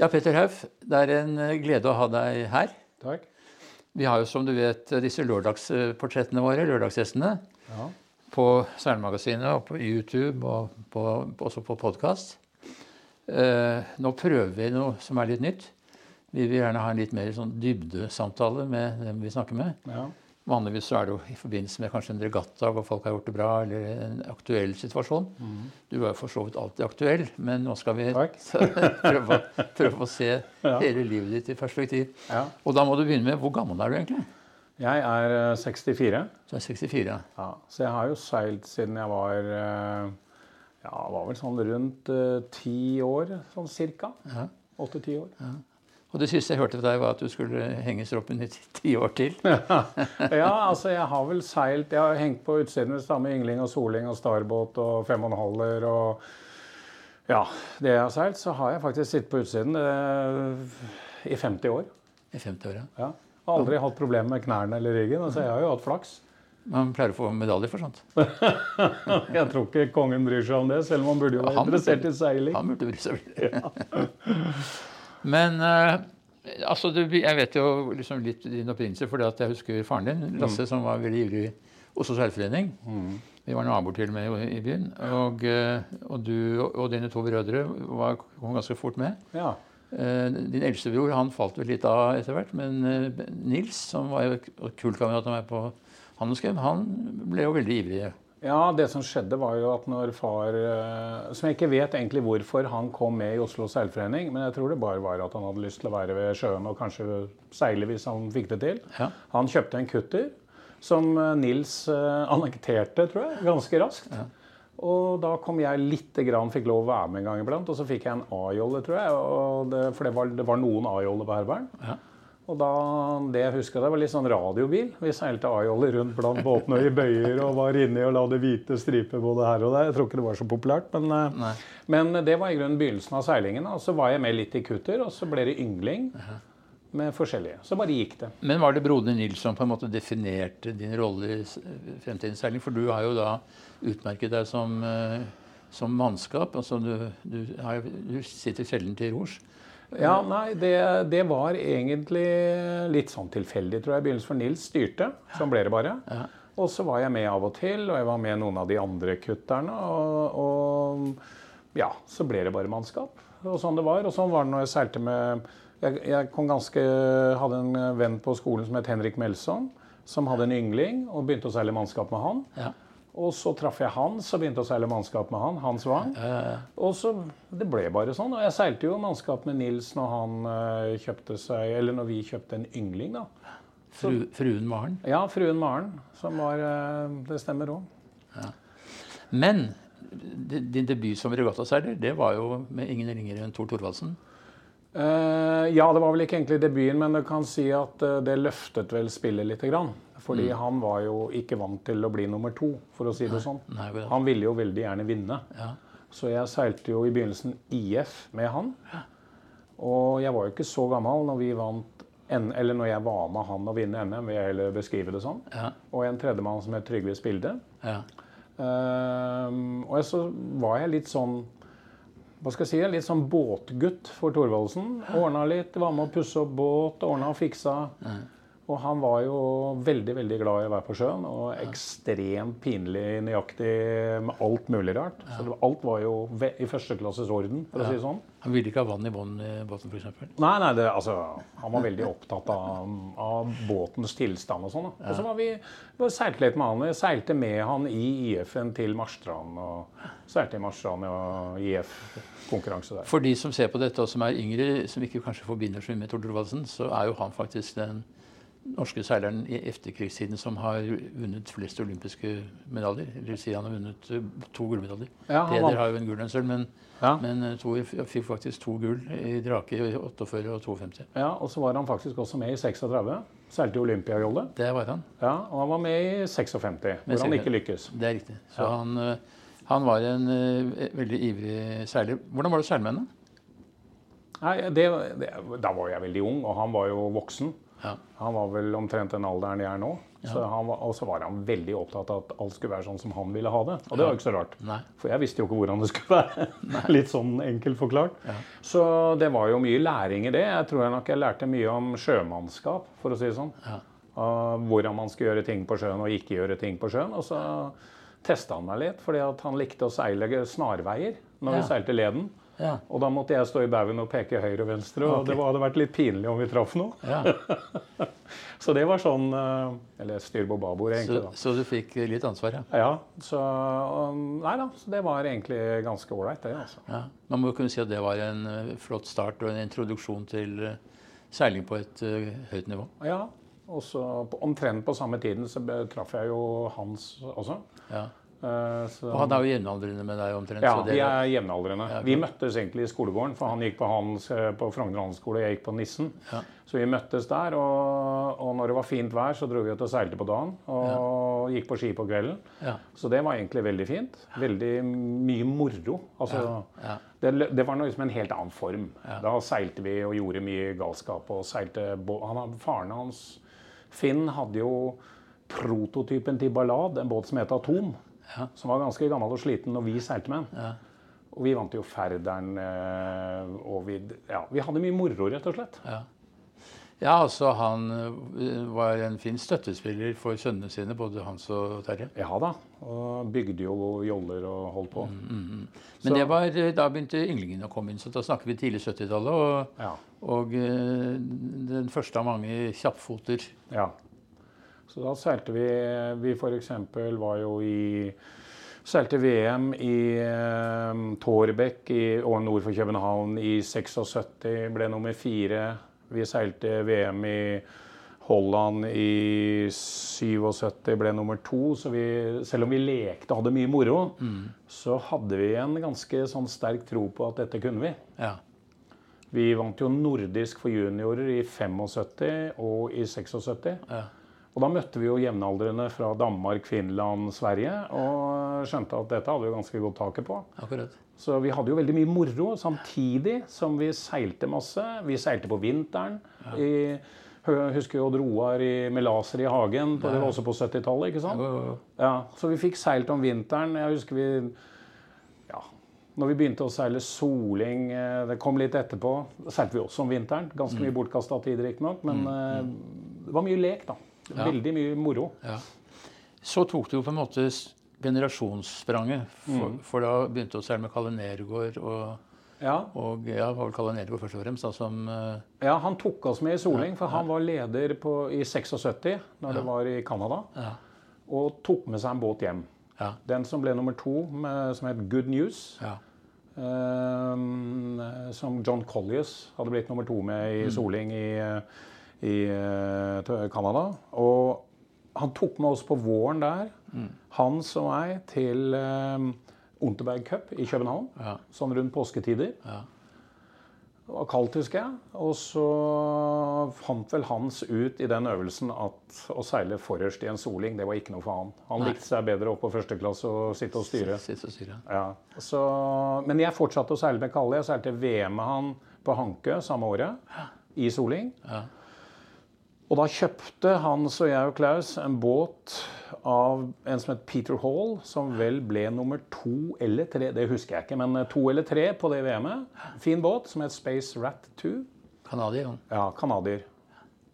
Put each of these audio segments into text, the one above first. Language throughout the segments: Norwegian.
Ja, Petter Hauf, det er en eh, glede å ha deg her. Takk. Vi har jo, som du vet, disse lørdagsportrettene våre, lørdagsgjestene, Ja. på Seilmagasinet og på YouTube og på, også på podkast. Eh, nå prøver vi noe som er litt nytt. Vi vil gjerne ha en litt mer sånn dybdesamtale med dem vi snakker med. ja. Vanligvis er det jo i forbindelse med kanskje en regatta hvor folk har gjort det bra, eller en aktuell situasjon. Du er jo for så vidt alltid aktuell, men nå skal vi prøve, prøve å se Ja. hele livet ditt i perspektiv. ja. Og da må du begynne med hvor gammel er du egentlig? Jeg er eh, 64. Du er 64. ja. Ja. Så jeg har jo seilt siden jeg var eh, Ja, var vel sånn rundt eh, ti år, sånn cirka. Ja. Åtte-ti år. Og det siste jeg hørte fra deg, var at du skulle henge stroppen i ti- år til. Ja, altså jeg har vel seilt Jeg har hengt på utsiden med yngling og soling og starbåt og fem og en halver og Ja, det jeg har seilt, så har jeg faktisk sittet på utsiden eh, i 50 år. I 50 år, Ja. Har aldri hatt problemer med knærne eller ryggen. Altså jeg har jo hatt flaks. Man pleier å få medalje for sånt. Jeg tror ikke kongen bryr seg om det, selv om han burde jo være interessert i seiling. Han burde bry seg veldig. Men eh, altså, du, jeg vet jo liksom litt din opprinnelse, for jeg husker faren din, Lasse, som var veldig ivrig i Oslo Seilforening. Vi var naboer til og med i byen. Og, eh, og du og dine to brødre var, kom ganske fort med. Ja. Eh, Din eldste bror han falt vel litt av etter hvert, men Nils, som var jo kullkamerat av meg på Handelsgym, han ble jo veldig ivrig. Ja, det som skjedde var jo at når far eh, Som jeg ikke vet egentlig hvorfor han kom med i Oslo seilforening, men jeg tror det bare var at han hadde lyst til å være ved sjøen og kanskje seile hvis han fikk det til. Ja. Han kjøpte en kutter som eh, Nils eh, annekterte, tror jeg, ganske raskt. Og da kom jeg lite grann, fikk lov å være med en gang iblant. Og så fikk jeg en A-jolle, tror jeg. Det, for det var, det var noen A-joller på Herberen. Ja. Og da, det jeg husker, det var litt sånn radiobil. Vi seilte A-joller rundt blant båtene og i bøyer og var inni og la det hvite striper både her og der. Jeg tror ikke det var så populært, men, eh, men det var i grunnen begynnelsen av seilingen. Og så var jeg med litt i kutter, og så ble det yngling med forskjellige. Så bare gikk det. Men var det broder Nils som på en måte definerte din rolle i fremtidens seiling? For du har jo da utmerket deg som, eh, som mannskap. Altså du, du, har, du sitter sjelden til rors. Ja, nei, det, det var egentlig litt sånn tilfeldig, tror jeg. i begynnelsen for Nils styrte. Sånn ble det bare. Ja. Og så var jeg med av og til, og jeg var med noen av de andre kutterne. Og, og ja, så ble det bare mannskap. Og sånn det var. Og sånn var det når jeg seilte med jeg, jeg kom ganske, hadde en venn på skolen som het Henrik Melson, som hadde en yngling, og begynte å seile mannskap med han. Ja. Og så traff jeg Hans og begynte å seile mannskap med han. Hans Wang. Eh, Og så, Det ble bare sånn. Og jeg seilte jo mannskap med Nils når han eh, kjøpte seg Eller når vi kjøpte en yngling, da. fru, fruen Maren. Ja, fruen Maren, som var eh, Det stemmer òg. Men din debut som regattaseiler, det var jo med ingen ringere enn Tor Thorvaldsen. Uh, ja, det var vel ikke egentlig debuten, men du kan si at det løftet vel spillet lite grann. Fordi han var jo ikke vant til å bli nummer to, for å si det sånn. Nei, nei, Han ville jo veldig gjerne vinne. Ja. Så jeg seilte jo i begynnelsen IF med han. Og jeg var jo ikke så gammel når vi vant N eller når jeg var med han å vinne NM, vil jeg heller beskrive det sånn. Ja. Og en tredjemann som het Trygve Spilde. Ja. Um, og så var jeg litt sånn hva skal jeg si, litt sånn båtgutt for Thorvaldsen. Ordna litt, var med å pusse opp båt, ordna og fiksa. Og han var jo veldig veldig glad i å være på sjøen, og ekstremt pinlig nøyaktig med alt mulig rart. Så var- alt var jo i førsteklasses orden, for å si det sånn. Han ville ikke ha vann i båten, f.eks. Nei, nei, det, altså, han var veldig opptatt av, av båtens tilstand og sånn. da. Og så var vi, vi seilte litt med han. Jeg seilte med han i IF-en til Marstrand. Og seilte i Marstrand og IF-konkurranse der. For de som ser på dette, og som er yngre, som ikke kanskje forbinder så mye med Tor Thorvaldsen, så er jo han faktisk den norske seileren i efterkrigstiden som har vunnet flest olympiske medaljer. Eller si han har vunnet eh, to gullmedaljer. Ja, Peder vant- har jo en gull og en sølv, men, Ja. men eh, Thor fikk faktisk to gull i drake i 48 og 52. Ja, Og så var han faktisk også med i 36. Seilte i Olympiajolle. Det var han. Ja, og han var med i 56, hvor han ikke lykkes. Det er riktig. Så han, eh, han var en veldig ivrig seiler. Hvordan var det henne? Nei, det, det, Da var jeg veldig ung, og han var jo voksen. Ja. Han var vel omtrent den alderen jeg er nå. Så han var, og så var han veldig opptatt av at alt skulle være sånn som han ville ha det. Og det var ikke så rart. Nei. For jeg visste jo ikke hvordan det skulle være. Litt sånn enkelt forklart. Så det var jo mye læring i det. Jeg tror jeg nok jeg lærte mye om sjømannskap, for å si det sånn. Ja. Og hvordan man skal gjøre ting på sjøen og ikke gjøre ting på sjøen. Og så testa han meg litt, fordi at han likte å seile snarveier når Ja. vi seilte Leden. Ja. Og da måtte jeg stå i baugen og peke høyre og venstre, og okay. det hadde vært litt pinlig om vi traff noe. ja. Så det var sånn Eller Eller på babord, egentlig. da. så du fikk litt ansvar, ja. Ja, så um, Nei da, så det var egentlig ganske ålreit, det. altså. ja. Man må jo kunne si at det var en eh, flott start og en introduksjon til eh, seiling på et eh, høyt nivå. Ja, og så omtrent på samme tiden så traff jeg jo Hans også. Ja. Eh, så, Og han er jo jevnaldrende med deg omtrent. ja, vi er jevnaldrende. Ja, Vi møttes egentlig i skolegården, for han gikk på, hans, eh, på Frogner handelsskole, og jeg gikk på Nissen. Ja. Så vi møttes der, og, og når det var fint vær, så dro vi ut og seilte på dagen. Og gikk på ski på kvelden. ja. Så det var egentlig veldig fint. Veldig mye moro. Altså, ja. det, det var noe som en helt annen form. Da seilte vi og gjorde mye galskap. og seilte, han, Faren hans, Finn, hadde jo prototypen til Ballad, en båt som het Atom. Ja. Som var ganske gammel og sliten når vi seilte med den. Ja. Og vi vant jo Færderen. eh, Og vi, ja, vi hadde mye moro, rett og slett. Ja. ja, altså han eh, var en fin støttespiller for sønnene sine, både Hans og Terje. Ja da. Og bygde jo joller og holdt på. Men Så- det var, eh, da begynte ynglingene å komme inn, så da snakker vi tidlig 70-tallet. Og, Ja. og den første av mange kjappfoter. Ja. Så da seilte vi Vi f.eks. var jo i Seilte VM i eh, Tårbekk i år nord for København i 76. Ble nummer fire. Vi seilte VM i Holland i 77, ble nummer to. Så vi, selv om vi lekte og hadde mye moro, så hadde vi en ganske sånn sterk tro på at dette kunne vi. Ja. Vi vant jo nordisk for juniorer i 75 og i 76. Ja. Og da møtte vi jo jevnaldrende fra Danmark, Finland, Sverige. Og skjønte at dette hadde vi ganske godt taket på. Akkurat. Så vi hadde jo veldig mye moro samtidig som vi seilte masse. Vi seilte på vinteren. I, jeg husker Odd Roar med laser i hagen. På, det var også på 70-tallet, ikke sant? Ja, så vi fikk seilt om vinteren. Jeg husker vi ja, Når vi begynte å seile soling, eh, det kom litt etterpå, seilte vi også om vinteren. Ganske mye bortkasta tid, riktignok, men mm. det var mye lek, da. Ja. Veldig mye moro. Ja. Så tok du jo på en måte generasjonsspranget, for, for da begynte seile med Kalle Nergård og, Ja, og ja, det var vel Kalle Nergård først og fremst, da, som uh... ja, han tok oss med i soling, for han var leder på, i 76, når det var i Canada, Ja. og tok med seg en båt hjem. Ja. Den som ble nummer to, med, som het Good News. ja. Um, som John Collius hadde blitt nummer to med i soling i, i eh, Canada. Og han tok med oss på våren der, Hans og meg, til eh, Unterberg Cup i København. Ja. Sånn rundt påsketider. Ja. Det var kaldt, husker jeg. Og så fant vel Hans ut i den øvelsen at å seile forrest i en soling, det var ikke noe for han. Han Nei. likte seg bedre opp på første klasse og sitte og styre. Sitt og styre. Ja, så, men jeg fortsatte å seile med Kalle. Jeg seilte VM med han på Hankø samme året, i soling. Ja. Og da kjøpte Hans og jeg og Klaus en båt av en som het Peter Hall, som vel ble nummer to eller tre, det husker jeg ikke, men to eller tre på det VM-et. Fin båt som het Space Rat 2. Canadier, han. Ja, canadier.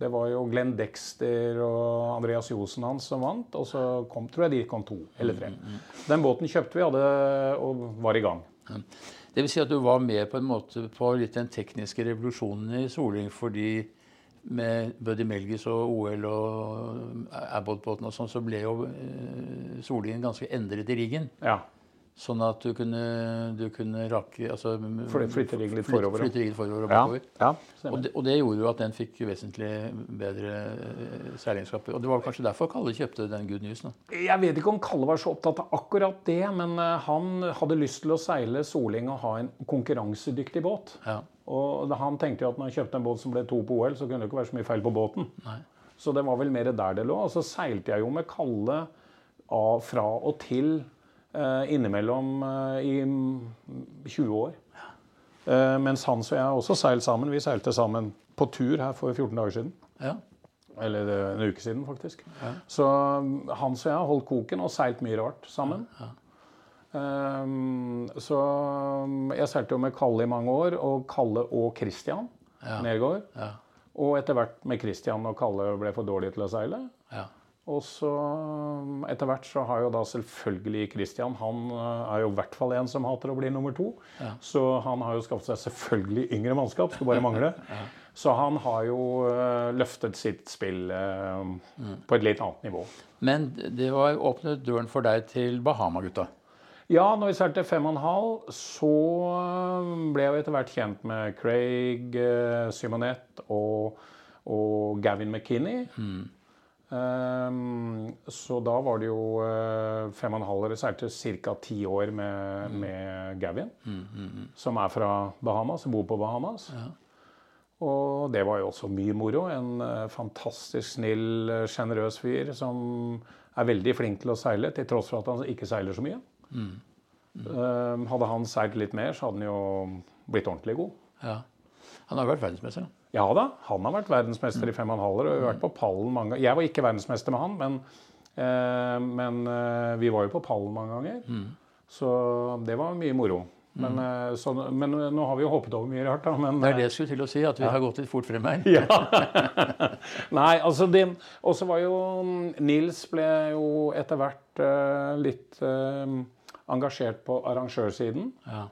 Det var jo Glenn Dexter og Andreas Josen hans som vant, og så kom, tror jeg de kom to eller tre. Den båten kjøpte vi hadde, og var i gang. Det vil si at du var med på en måte på litt den tekniske revolusjonen i soling, fordi med Buddy Melgis og OL og Abbott-båten og sånn, så ble jo eh, solingen ganske endret i riggen. Ja. Sånn at du kunne, du kunne rakke altså, flytte riggen litt forover, ja. Flytte riggen forover og Ja, bakover. ja Og det, og det gjorde jo at den fikk vesentlig bedre eh, seilingskap. Og det var kanskje derfor Kalle kjøpte den Good News. Da. Jeg vet ikke om Kalle var så opptatt av akkurat det, men eh, han hadde lyst til å seile soling og ha en konkurransedyktig båt. Ja. Og han tenkte jo at når han kjøpte en båt som ble to på OL, så kunne det ikke være så mye feil på båten. Nei. Så det var vel mer der det lå. Og så seilte jeg jo med Kalle av, fra og til eh, innimellom eh, i mm, 20 år. Eh, mens Hans og jeg også seilt sammen. Vi seilte sammen på tur her for 14 dager siden. Ja. Eller eh, en uke siden, faktisk. Så um, Hans og jeg har holdt koken og seilt mye rart sammen. Um, så um, jeg seilte jo med Kalle i mange år, og Kalle og Christian Ja. Nergård. Ja. Og etter hvert med Christian og Kalle ble for dårlige til å seile. Ja. Og så um, etter hvert så har jo da selvfølgelig Christian Han uh, er jo i hvert fall en som hater å bli nummer to. Ja. Så han har jo skaffet seg selvfølgelig yngre mannskap. Skulle bare mangle. Så han har jo uh, løftet sitt spill uh, på et litt annet nivå. Men det var åpnet døren for deg til Bahama-gutta. Ja, når vi seilte fem og en halv, så uh, ble jeg etter hvert kjent med Craig uh, Simonette og, og Gavin McKinney. Um, så da var det jo uh, fem og en halv Jeg seilte ca. ti år med, med Gavin, som er fra Bahamas, bor på Bahamas. Og det var jo også mye moro. En uh, fantastisk snill, uh, sjenerøs fyr som er veldig flink til å seile, til tross for at han ikke seiler så mye. Um, hadde han seilt litt mer, så hadde han jo blitt ordentlig god. Ja. Han har vært verdensmester. Ja da, han har vært verdensmester i fem og en halver og har vært på pallen mange ganger. Jeg var ikke verdensmester med han, men, eh, men eh, vi var jo på pallen mange ganger. Så det var mye moro. Men, mm. så, men nå har vi jo hoppet over mye rart, da. Men, Det er det jeg skulle til å si, at vi har gått litt fort frem her. ja. Nei, altså det Og så var jo Nils ble jo etter hvert uh, litt uh, engasjert på arrangørsiden. Ja.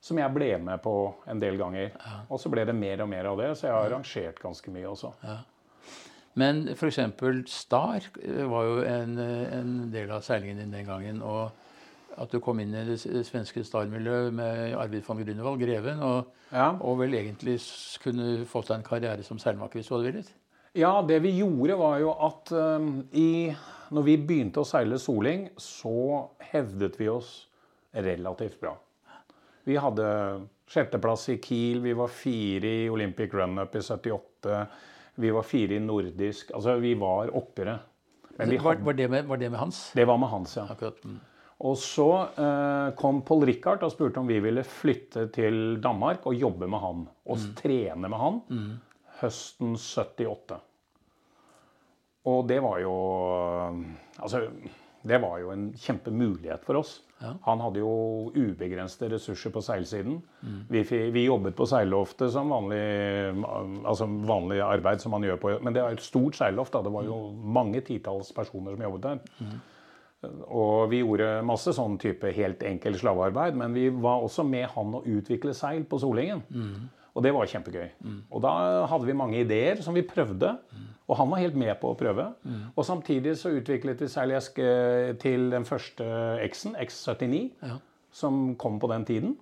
Som jeg ble med på en del ganger. Og så ble det mer og mer av det, så jeg har arrangert ganske mye også. Men f.eks. Star eh, var jo en, eh, en del av seilingen din den gangen. Og at du kom inn i det svenske Star-miljøet med Arvid von Grunewald, greven, og, Ja. og vel egentlig kunne fått deg en karriere som seilmaker hvis du hadde villet. Ja, det vi gjorde var jo at um, i, når vi begynte å seile Soling, så hevdet vi oss relativt bra. Vi hadde sjetteplass i Kiel, vi var fire i Olympic Run-Up i 78. Vi var fire i nordisk. Altså, vi var oppere. Men vi Var, hadde, var, det med, var det med Hans? det var med Hans, ja. Akkurat. Mm. Og så eh, kom Paul Richard og spurte om vi ville flytte til Danmark og jobbe med han. Og trene med han høsten 78. Og det var jo Altså, det var jo en kjempemulighet for oss. Ja. Han hadde jo ubegrensede ressurser på seilsiden. Vi, vi jobbet på seilloftet som vanlig, altså vanlig arbeid som man gjør på Men det var et stort seilloft. da, Det var jo mange titalls personer som jobbet der. Og vi gjorde masse sånn type helt enkel slavearbeid, men vi var også med han å utvikle seil på Solingen. Og det var kjempegøy. Og da hadde vi mange ideer som vi prøvde. Og han var helt med på å prøve. Og samtidig så utviklet vi seiljesk eh, til den første X-en, X79, Ja. som kom på den tiden.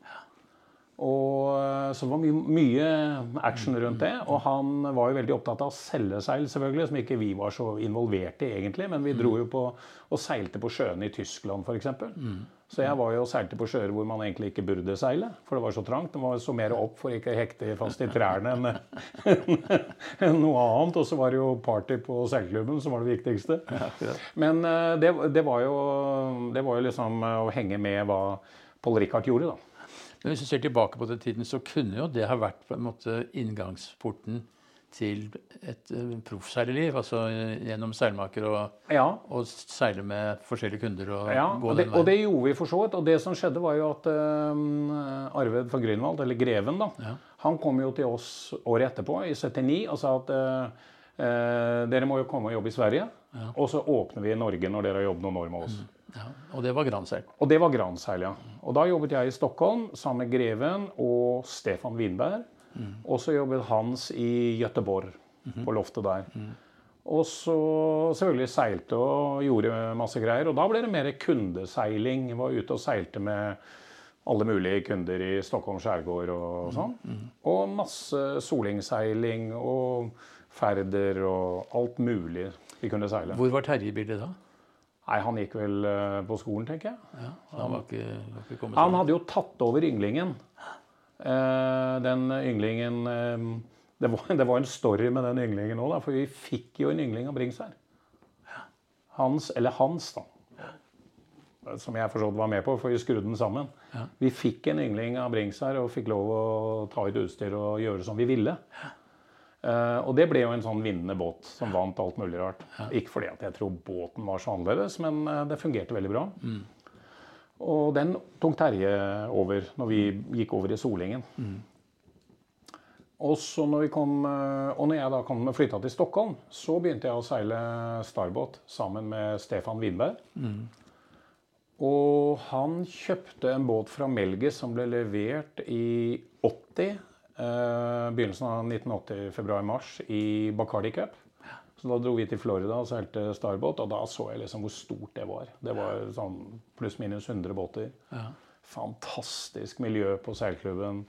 Og eh, Så det var mye, mye action rundt det. Og han var jo veldig opptatt av å selge seil, selvfølgelig, som ikke vi var så involvert i egentlig. Men vi dro jo på og seilte på sjøene i Tyskland f.eks. Så jeg var jo seilte på sjøer hvor man egentlig ikke burde seile, for det var så trangt. Det var så mer opp for ikke å hekte fast i trærne enn enn noe annet. Og så var det jo party på seilklubben som var det viktigste. Men eh, det, det, var jo, det var jo liksom eh, å henge med hva Paul Rikard gjorde, da. Men hvis du ser tilbake på den tiden, så kunne jo det ha vært på en måte inngangsporten til et proffseilerliv? proffseileliv. Altså eh, gjennom seilmaker og, Ja, og seile med forskjellige kunder og Ja, gå den og det gjorde vi for så vidt. Og det som skjedde, var jo at uh, Arved fra Grünwald, eller Greven, da, Ja. han kom jo til oss året etterpå, i 79, og sa at uh, uh, dere må jo komme og jobbe i Sverige. Og så åpner vi i Norge når dere har jobbet noen år med oss. Ja, og det var granseil. Og det var Granseil, ja. Og da jobbet jeg i Stockholm sammen med Greven og Stefan Winberg. Og så jobbet Hans i Göteborg, på loftet der. Og så selvfølgelig seilte og gjorde masse greier. Og da ble det mer kundeseiling. Var ute og seilte med alle mulige kunder i Stockholm skjærgård og sånn. Og masse solingseiling og ferder og alt mulig vi kunne seile. Hvor var Terje i bildet da? Nei, han gikk vel eh, på skolen, tenker jeg. Ja, han var ikke, var ikke Han hadde jo tatt over ynglingen. Eh, den ynglingen eh, det, var, det var en story med den ynglingen òg, for vi fikk jo en yngling av Bringsvær. Hans, eller Hans, da. Som jeg for så vidt var med på, for vi skrudde den sammen. Ja. Vi fikk en yngling av Bringsvær og fikk lov å ta ut utstyr og gjøre som vi ville. Uh, og det ble jo en sånn vinnende båt som vant alt mulig rart. Ikke fordi at jeg tror båten var så annerledes, men det fungerte veldig bra. Og den tok Terje over når vi gikk over i Solingen. Og så når, kom, eh, og når jeg da kom flytta til Stockholm, så begynte jeg å seile starbåt sammen med Stefan Winberg. Og han kjøpte en båt fra Melges som ble levert i 80. Eh, begynnelsen av 1980, februar-mars, i Bacardi Cup. Så da dro vi til Florida og seilte starbåt, og da så jeg liksom hvor stort det var. Det var sånn pluss-minus 100 båter. Fantastisk miljø på seilklubben.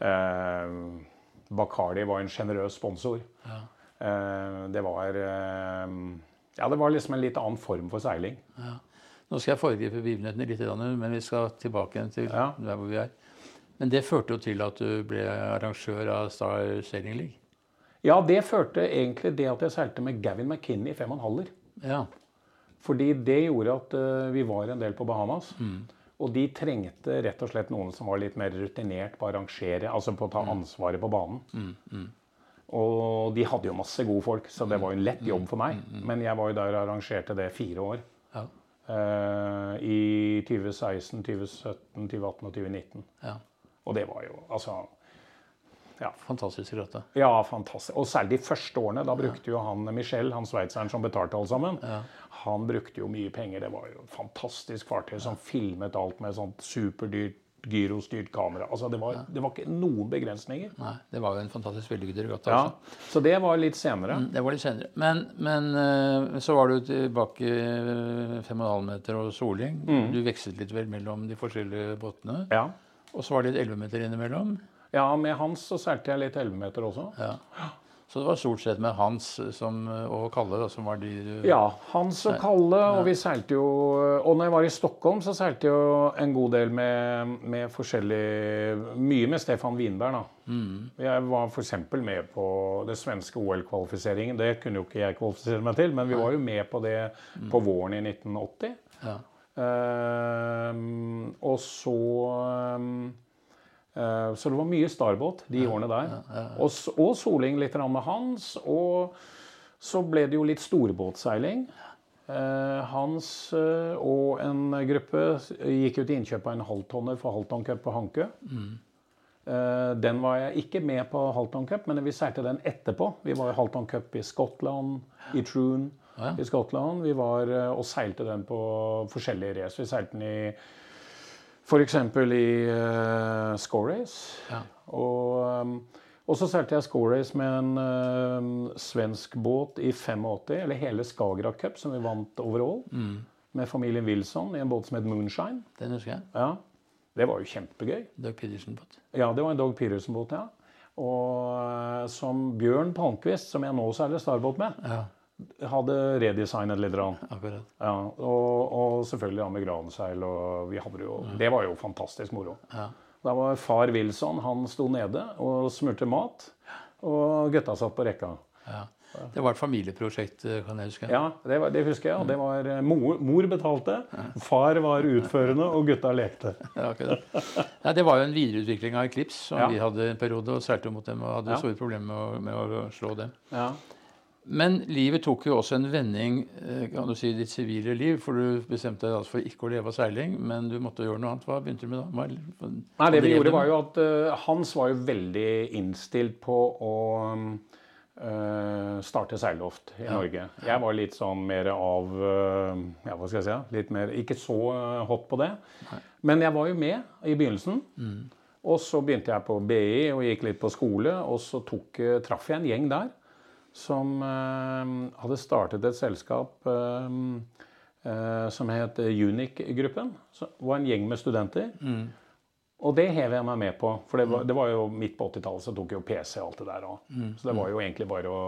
Eh, Bacardi var en sjenerøs sponsor. Eh, det var eh, Ja, det var liksom en litt annen form for seiling. Nå skal jeg foregripe begivenhetene litt, men vi skal tilbake igjen til Ja. der hvor vi er. Men det førte jo til at du ble arrangør av Star Sailing League. Ja, det førte egentlig det at jeg seilte med Gavin McKinney i fem og en halver. Ja. Fordi det gjorde at uh, vi var en del på Bahamas. Mm. Og de trengte rett og slett noen som var litt mer rutinert på å arrangere, altså på å ta Mm. ansvaret på banen. Og de hadde jo masse gode folk, så det var jo en lett jobb for meg. Men jeg var jo der og arrangerte det fire år. Ja. Uh, I 2016, 2017, 2018 og 2019. ja. Og det var jo altså Fantastisk grøte. Ja, fantastisk. Og særlig de første årene. Da brukte jo han Michel, han sveitseren som betalte alle sammen, han brukte jo mye penger. Det var jo et fantastisk fartøy som filmet alt med sånt superdyrt gyrostyrt kamera. Altså det var, det var ikke noen begrensninger. Nei, det var jo en fantastisk vellykket regatta. Ja, også. Så det var litt senere. Det var litt senere. Men, men eh, så var du tilbake 5,5 meter og soling. Mm. Du vekslet litt vel mellom de forskjellige båtene. Ja. Og så var det litt 11 meter innimellom. Ja, med Hans så seilte jeg litt 11 meter også. Ja. Så det var stort sett med Hans som, og Kalle da, som var de du Ja, Hans og Kalle, og vi seilte jo Og når jeg var i Stockholm, så seilte jeg jo en god del med, med forskjellig Mye med Stefan Winberg, da. Jeg var f.eks. med på det svenske OL-kvalifiseringen. Det kunne jo ikke jeg kvalifisere meg til, men vi var jo med på det på våren i 1980. Ja. Ehm, og så eh, Så det var mye starbåt de årene der. Og, og soling litt med Hans. Og så ble det jo litt storbåtseiling. Eh, Hans eh, og en gruppe gikk ut i innkjøp av en halvtonner for Halvton Cup på Hankø. Mm. Den var jeg ikke med på Halvton Cup, men vi seilte den etterpå. Vi var i Halvton Cup i Skottland, i Troon Ja. i Skottland. Vi var eh, og seilte den på forskjellige race. Vi seilte den i f.eks. i uh, Score Race. Ja. Og, um, og så seilte jeg Score Race med en uh, svensk båt i 85, eller hele Skagerrak Cup, som vi vant overall. Med familien Wilson i en båt som het Moonshine. Den husker jeg. Ja, Det var jo kjempegøy. Doug Peterson båt. Ja, det var en Doug Peterson-båt, ja. Og eh, som Bjørn Palmquist, som jeg nå seiler starbåt med, Ja, hadde redesignet litt. akkurat. Ja, og, og selvfølgelig ja, med granseil. Og vi hadde det jo Det var jo fantastisk moro. Ja. Da var far Wilson han sto nede og smurte mat. Og gutta satt på rekka. Ja. Det var et familieprosjekt, eh, kan jeg huske. Ja, det, var, det husker jeg. Det var eh, mor, mor betalte, far var utførende, og gutta lekte. Ja, akkurat. Nei, det var jo en videreutvikling av Eclipse som Ja. vi hadde en periode og seilte mot dem og hadde Ja. store problemer med med å slå dem. Ja. Men livet tok jo også en vending eh, kan du si, i ditt sivile liv. For du bestemte deg altså for ikke å leve av seiling, men du måtte gjøre noe annet. Hva begynte du med da? Hva, hva, Nei, det vi gjorde var jo at uh, Hans var jo veldig innstilt på å uh, starte seilloft i Norge. Jeg var litt sånn mer av uh, Ja, hva skal jeg si? Litt mer Ikke så hot på det. Men jeg var jo med i begynnelsen. Og så begynte jeg på BI og gikk litt på skole, og så tok, traff jeg en gjeng der som eh, hadde startet et selskap eh, eh, som het Unic-gruppen. Det var en gjeng med studenter. Og det hev jeg meg med på. For det var, det var jo midt på 80-tallet, så tok jo PC og alt det der òg. Så det var jo egentlig bare å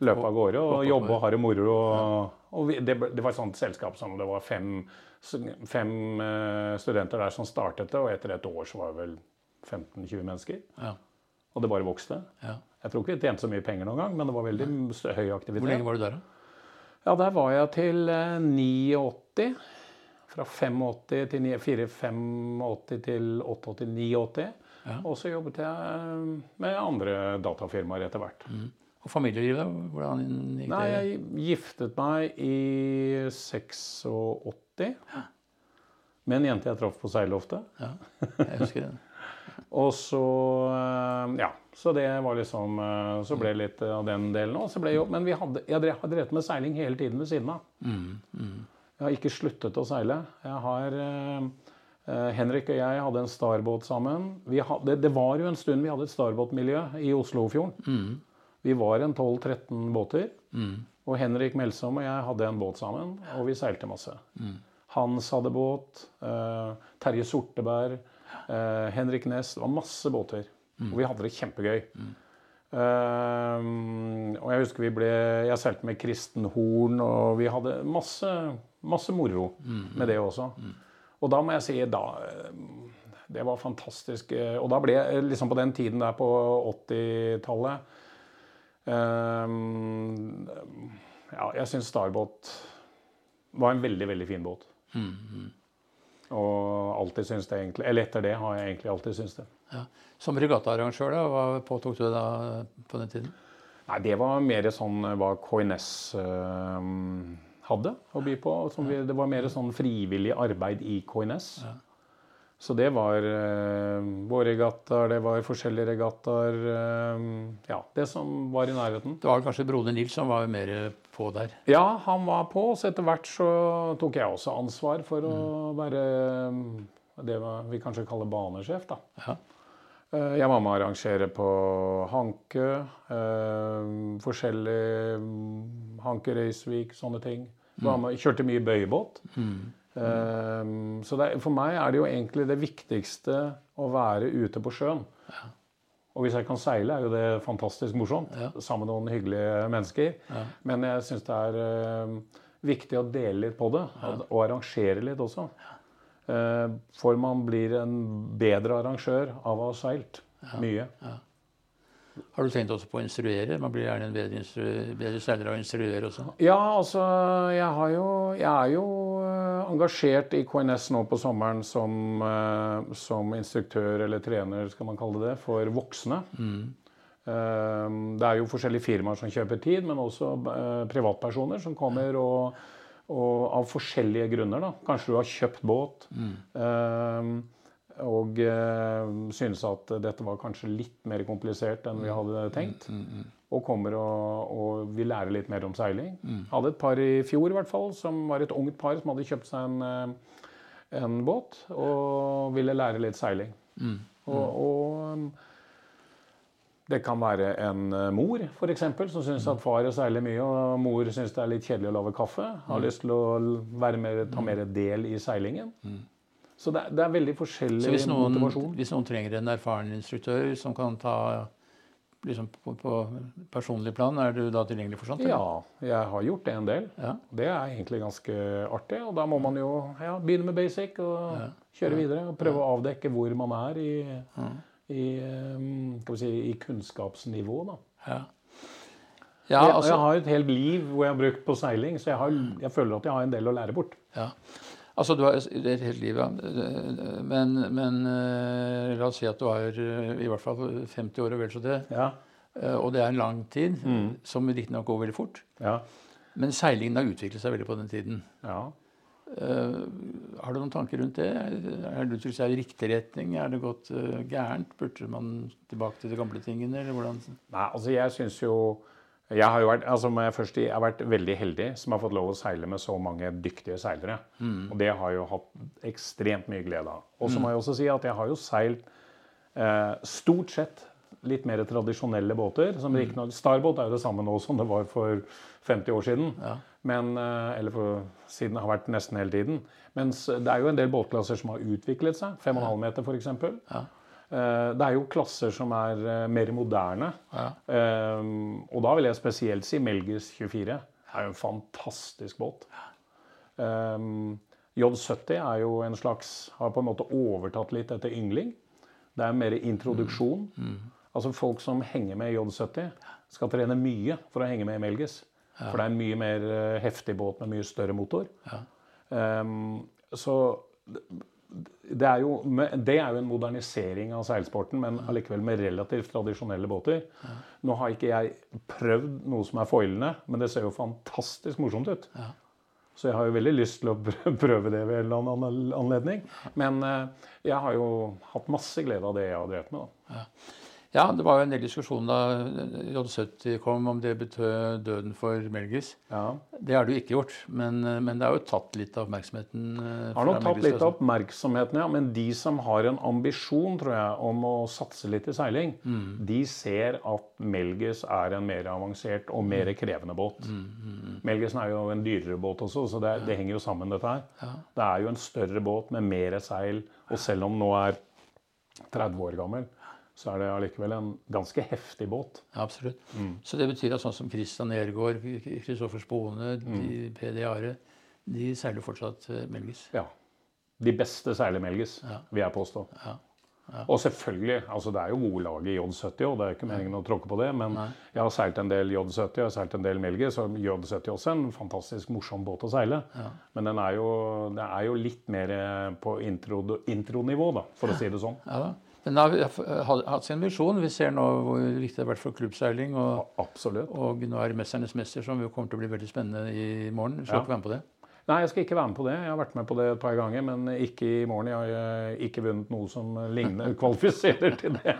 løpe av gårde og jobbe og ha det moro. Og, og det, det var et sånt selskap som det var fem, fem studenter der som startet det, og etter et år så var det vel 15-20 mennesker. Ja. Og det bare vokste. Ja. Jeg tror ikke vi tjente så mye penger noen gang, men det var veldig høy aktivitet. Hvor lenge var du der, da? Ja, der var jeg til eh, 89. Fra 85 til 4, 85 til 88, 89. Og så jobbet jeg med andre datafirmaer etter hvert. Og familielivet, hvordan gikk det? Nei, jeg giftet meg i 86 med en jente jeg traff på seilloftet. Ja, jeg husker det. Og så eh, Ja. Så det var liksom eh, Så ble det litt av den delen òg. Men vi hadde, jeg har drevet med seiling hele tiden ved siden av. Jeg har ikke sluttet å seile. Jeg har eh, eh, Henrik og jeg hadde en starbåt sammen. Vi hadde, det var jo en stund vi hadde et starbåtmiljø i Oslofjorden. Vi var en 12-13 båter. Og Henrik Melsom og jeg hadde en båt sammen, og vi seilte masse. Hans hadde båt. eh, Terje Sorteberg. Eh, Henrik Næss. Det var masse båter. Og vi hadde det kjempegøy. Eh, og jeg husker vi ble Jeg seilte med Kristen Horn, og vi hadde masse, masse moro med det også. Og da må jeg si da eh, Det var fantastisk. Og da ble jeg liksom på den tiden der på 80-tallet uh, ja, jeg syns Starbåt var en veldig, veldig fin båt. Og alltid syns det egentlig Eller etter det har jeg egentlig alltid syntes det. Ja. Som regattaarrangør, da, hva påtok du da på den tiden? Nei, det var mer sånn hva KNS ehm, hadde å by på. Som vi, det var mer sånn frivillig arbeid i KNS. Så det var eh, vårregattaer, det var forskjellige regattaer. eh, ja, det som var i nærheten. Det var kanskje broder Nils som var mer på der. Ja, han var på, så etter hvert så tok jeg også ansvar for å være mm, det vi kanskje kaller banesjef, da. Ja. Eh, Jeg var med å arrangere på Hanke, eh, forskjellige mm, Hanke Røysvik, sånne ting. Med, kjørte mye bøybåt. Eh, Så det, for meg er det jo egentlig det viktigste å være ute på sjøen. Og hvis jeg kan seile, er jo det fantastisk morsomt. Sammen med noen hyggelige mennesker. Men jeg syns det er uh, viktig å dele litt på det, og, og arrangere litt også. Uh, for man blir en bedre arrangør av å ha seilt mye. Har du tenkt også på å instruere? Man blir gjerne en bedre, bedre seiler av å instruere også. Ja, altså jeg, har jo, jeg er jo eh, engasjert i KNS nå på sommeren som, eh, som instruktør eller trener, skal man kalle det, for voksne. Mm. Det er jo forskjellige firmaer som kjøper tid, men også eh, privatpersoner som kommer og, og av forskjellige grunner. da. Kanskje du har kjøpt båt eh, og eh, synes at dette var kanskje litt mer komplisert enn vi hadde tenkt. Og kommer og, og vil lære litt mer om seiling. Hadde et par i fjor i hvert fall, som var et ungt par som hadde kjøpt seg en, eh, en båt og ville lære litt seiling. Og, og det kan være en eh, mor for eksempel, som syns at far seiler mye, og mor syns det er litt kjedelig å lage kaffe. Har lyst til å være mer, ta mer del i seilingen. Så det, det er veldig forskjellig Så hvis noen, motivasjon. hvis noen trenger en erfaren instruktør som kan ta liksom på, på personlig plan, er du da tilgjengelig for sånt? eller? Ja, jeg har gjort det en del. Ja. Det er egentlig ganske artig. Og da må man jo ja, begynne med basic og kjøre videre. Og prøve å avdekke hvor man er i, i, um, si, i kunnskapsnivå. Da. Ja. Ja, jeg, altså, jeg har et helt liv hvor jeg har brukt på seiling, så jeg, har, jeg føler at jeg har en del å lære bort. ja. Altså du har det er et helt liv, ja. Men, men eh, la oss si at du har eh, i hvert fall 50 år og vel så det. Ja, Eh, Og det er en lang tid, som riktignok går veldig fort. ja, Men seilingen har utviklet seg veldig på den tiden. ja. Uh, har du noen tanker rundt det? Er det utviklet seg i riktig retning? Er det gått uh, gærent? Burde man tilbake til de gamle tingene? Eller? Nei, altså jeg syns jo jeg har jo vært, altså må jeg, først, jeg har vært veldig heldig som har fått lov å seile med så mange dyktige seilere. Og det har jeg jo hatt ekstremt mye glede av. Og så må jeg også si at jeg har jo seilt eh, stort sett litt mer tradisjonelle båter. som riktignok- Starbåt er jo det samme nå som det var for 50 år siden. Men, eh, eller for, siden det har vært nesten hele tiden. Mens det er jo en del båtklasser som har utviklet seg. 5,5 meter f.eks. Ja. Eh, Det er jo klasser som er eh, mer moderne. Ja. Eh, og da vil jeg spesielt si Melgis 24. Det er jo en fantastisk båt. Eh, J70 er jo en slags Har på en måte overtatt litt etter yngling. Det er mer introduksjon. Altså folk som henger med J70, skal trene mye for å henge med i Melgis. For det er en mye mer heftig båt med mye større motor. Ja. Så det er, jo, det er jo en modernisering av seilsporten, men allikevel med relativt tradisjonelle båter. Nå har ikke jeg prøvd noe som er foilende, men det ser jo fantastisk morsomt ut. Ja. Så jeg har jo veldig lyst til å prøve det ved en eller annen anledning. Men eh, jeg har jo hatt masse glede av det jeg har drevet med. da. Ja. Ja, det var jo en del diskusjon da J70 kom, om det betød døden for Melgis. Ja. Det har det jo ikke gjort, men, men, det har jo tatt litt av oppmerksomheten. eh, Har nok tatt litt av altså. oppmerksomheten, ja. Men de som har en ambisjon tror jeg, om å satse litt i seiling, Mm. de ser at Melgis er en mer avansert og Mm. mer krevende båt. Melgisen er jo en dyrere båt også, så det, det henger jo sammen, dette her. Det er jo en større båt med mer seil, og selv om nå er 30 år gammel, så er det allikevel en ganske heftig båt. Ja, absolutt. Mm. Så det betyr at sånn som Christian Nergård, Kristoffer Spone, Mm. de, PD Are, de seiler fortsatt melges? Melgis. Ja. De beste seiler Melgis, Ja. vil jeg påstå. Ja. Og selvfølgelig, altså det er jo gode lag i J70 og det er ikke meningen å tråkke på det. Men Nei. jeg har seilt en del J70, jeg har seilt en del Melgis, og J70 også er en fantastisk morsom båt å seile. Ja. Men den er jo, det er jo litt mer eh, på intro- intronivå, da, for å si det sånn. Ja da. Men det har vi hatt sin misjon. Vi ser nå hvor viktig det har vært for klubbseiling. Og, og nå er det 'Mesternes mester', som jo kommer til å bli veldig spennende i morgen. Skal Ja. ikke være med på det? Nei, jeg skal ikke være med på det. Jeg har vært med på det et par ganger, men ikke i morgen. Jeg har eh, ikke vunnet noe som ligner, kvalifiserer til det.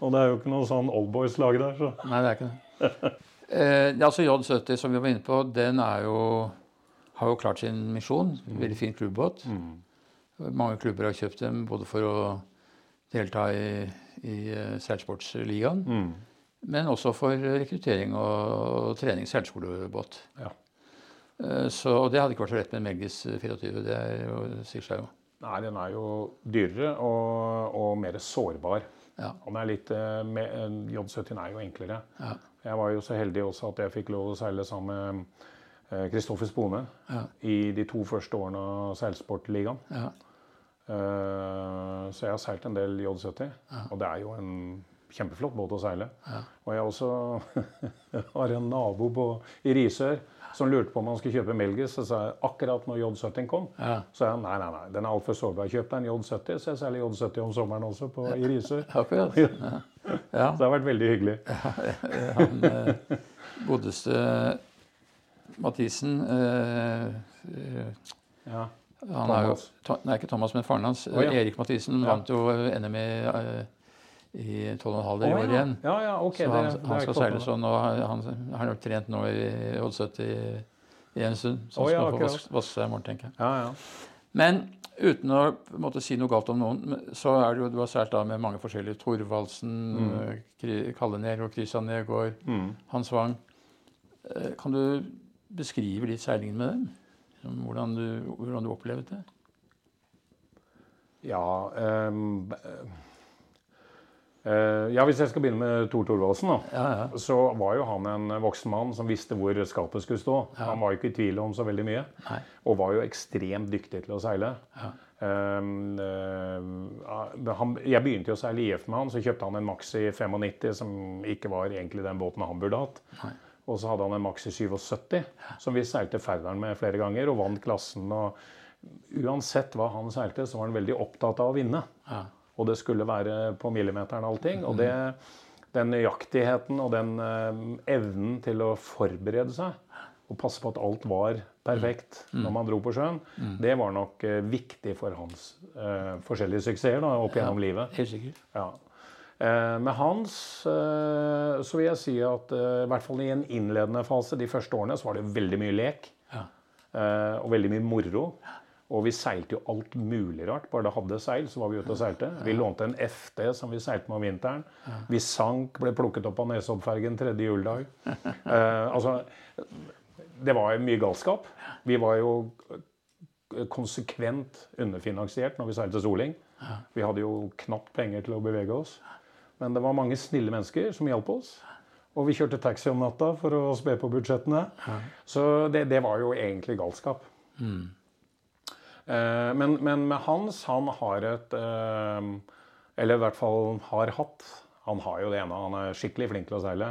Og det er jo ikke noe sånn oldboys-lag der, så Nei, det er ikke det. Eh, altså J70, som vi var inne på, den jo, har jo klart sin misjon. Veldig fin klubbåt. Mange klubber har kjøpt dem både for å delta i, i eh, seilsportsligaen, mm. men også for rekruttering og, trening seilskolebåt. ja. Eh, Så, og det hadde ikke vært så lett med en Melgis 24. Det er jo, sier seg jo. Nei, den er jo dyrere og, og mer sårbar. Ja. Og den er litt, med, eh, J70 er jo enklere. Ja. Jeg var jo så heldig også at jeg fikk lov å seile sammen med Kristoffer Spone Ja. i de to første årene av Seilsportligaen. Ja. Eh, Så jeg har seilt en del J70, og det er jo en kjempeflott båt å seile. Ja. Og jeg også har en nabo på, i Risør som lurte på om han skulle kjøpe Melgis. Så sa jeg akkurat når J70 kom, Ja. så sa jeg nei, nei, nei, den er altfor sårbar. Kjøp deg en J70, så jeg seiler J70 om sommeren også på, i Risør. Akkurat. Ja. ja. Så det har vært veldig hyggelig. Han eh, godeste Mathisen eh, eh, Ja. Han er jo, Nei, ikke Thomas, men faren hans. Oh, ja. Erik Mathisen Ja. vant jo NM i, eh, i 12,5 i år igjen. Ja, ja, ok. så han, det har han skal seile sånn, og han, har nok trent nå i Odd-70 i, i en stund. Så han ja, skal få vaske, vaske seg i morgen, tenker jeg. Ja, ja. Men uten å måtte si noe galt om noen, så er det jo, du har sært da med mange forskjellige. Thorvaldsen, mm. Kalle Nergård, Christian Nergård, Mm. Hans Wang. Eh, Kan du beskrive litt seilingen med dem? Liksom, Hvordan du, hvordan du opplevde det? Ja, um, uh, ja, hvis jeg skal begynne med Tor Thorvaldsen, da. Ja, ja. Så var jo han en voksen mann som visste hvor skapet skulle stå. Han var jo ikke i tvil om så veldig mye. Nei. Og var jo ekstremt dyktig til å seile. Ja. Ehm, eh, han, jeg begynte jo å seile IF med han, så kjøpte han en Maxi 95 som ikke var egentlig den båten han burde hatt. Nei. Og så hadde han en Maxi 77 som vi seilte Færderen med flere ganger og vant klassen. og Uansett hva han seilte, så var han veldig opptatt av å vinne. Ja. Og det skulle være på millimeteren allting. Og det, den nøyaktigheten og den eh, evnen til å forberede seg og passe på at alt var perfekt når man dro på sjøen, det var nok eh, viktig for hans uh, forskjellige suksesser da, opp gjennom livet. Helt sikkert. Ja. Eh, med hans eh, så vil jeg si at eh, i hvert fall i en innledende fase, de første årene, så var det veldig mye lek. Ja. og veldig mye moro. Og vi seilte jo alt mulig rart. Bare det hadde seil, så var vi ute og seilte. Vi lånte en FD som vi seilte med om vinteren. Vi sank, ble plukket opp av Nesoddfergen tredje juledag. Eh, altså, det var mye galskap. Vi var jo konsekvent underfinansiert når vi seilte Soling. Vi hadde jo knapt penger til å bevege oss. Men det var mange snille mennesker som hjalp oss. Og vi kjørte taxi om natta for å spe på budsjettene. Så det, det var jo egentlig galskap. Eh, men, men med Hans, han har et eh, Eller i hvert fall har hatt Han har jo det ene, han er skikkelig flink til å seile.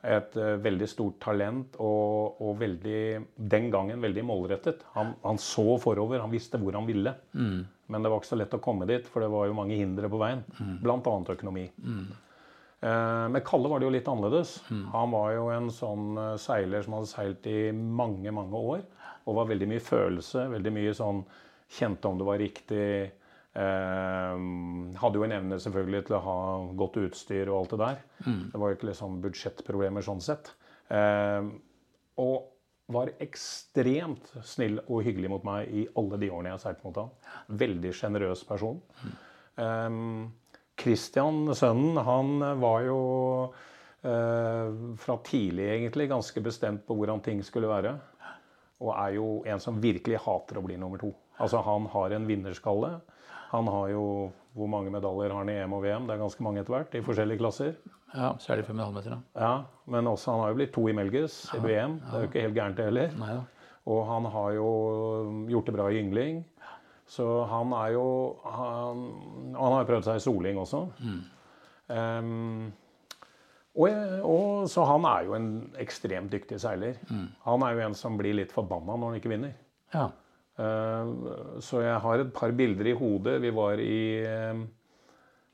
Et eh, veldig stort talent og, og veldig Den gangen veldig målrettet. Han, han så forover, han visste hvor han ville. Men det var ikke så lett å komme dit, for det var jo mange hindre på veien. Blant annet økonomi. Eh, med Kalle var det jo litt annerledes. Han var jo en sånn eh, seiler som hadde seilt i mange, mange år. Og var veldig mye følelse. Veldig mye sånn Kjente om det var riktig. Eh, hadde jo en evne selvfølgelig til å ha godt utstyr og alt det der. Det var jo ikke liksom budsjettproblemer sånn sett. Eh, og var ekstremt snill og hyggelig mot meg i alle de årene jeg har seilt mot ham. Veldig sjenerøs person. Um, Christian, sønnen, han var jo eh, fra tidlig egentlig ganske bestemt på hvordan ting skulle være. Og er jo en som virkelig hater å bli nummer to. Altså Han har en vinnerskalle. Han har jo Hvor mange medaljer har han i EM og VM? Det er ganske mange etter hvert, i forskjellige klasser. Ja, Særlig 5,5 meter. da. Ja, Men også han har jo blitt to i Melges i VM. Det er jo ikke helt gærent, det heller. Nei ja. Og han har jo gjort det bra i yngling. Så han er jo Han, han har jo prøvd seg i soling også. Ehm, og, og, så han er jo en ekstremt dyktig seiler. Han er jo en som blir litt forbanna når han ikke vinner. Ja. Ehm, så jeg har et par bilder i hodet. Vi var i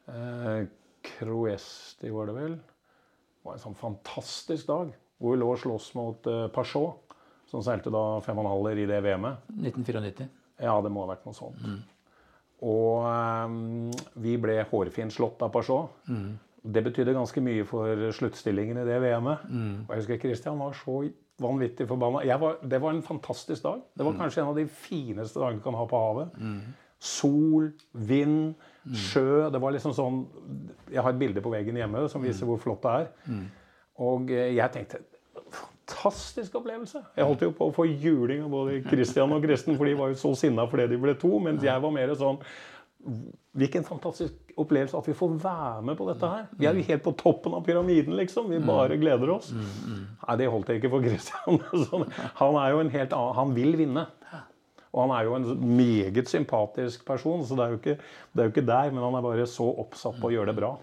uh, Croesti, var det vel. Det var en sånn fantastisk dag hvor vi lå og sloss mot Pachot, som seilte da fem og en halver i det VM-et. 1994. Ja, det må ha vært noe sånt. Og ehm, vi ble hårfint slått av Pachot. Det betydde ganske mye for sluttstillingen i det VM-et. Og jeg husker Christian var så vanvittig forbanna. Jeg var, det var en fantastisk dag. Det var kanskje en av de fineste dagene du kan ha på havet. Sol, vind, sjø. Det var liksom sånn Jeg har et bilde på veggen hjemme som viser hvor flott det er. Og eh, jeg tenkte Fantastisk opplevelse. Jeg holdt jo på å få juling av både Christian og Kristen, for de var jo så sinna fordi de ble to. Mens jeg var mer sånn Hvilken fantastisk opplevelse at vi får være med på dette her. Vi er jo helt på toppen av pyramiden, liksom. Vi bare gleder oss. Nei, det holdt jeg ikke for Christian. Sånn, han er jo en helt annen Han vil vinne. Og han er jo en meget sympatisk person, så det er jo ikke, det er jo ikke der. Men han er bare så oppsatt på å gjøre det bra.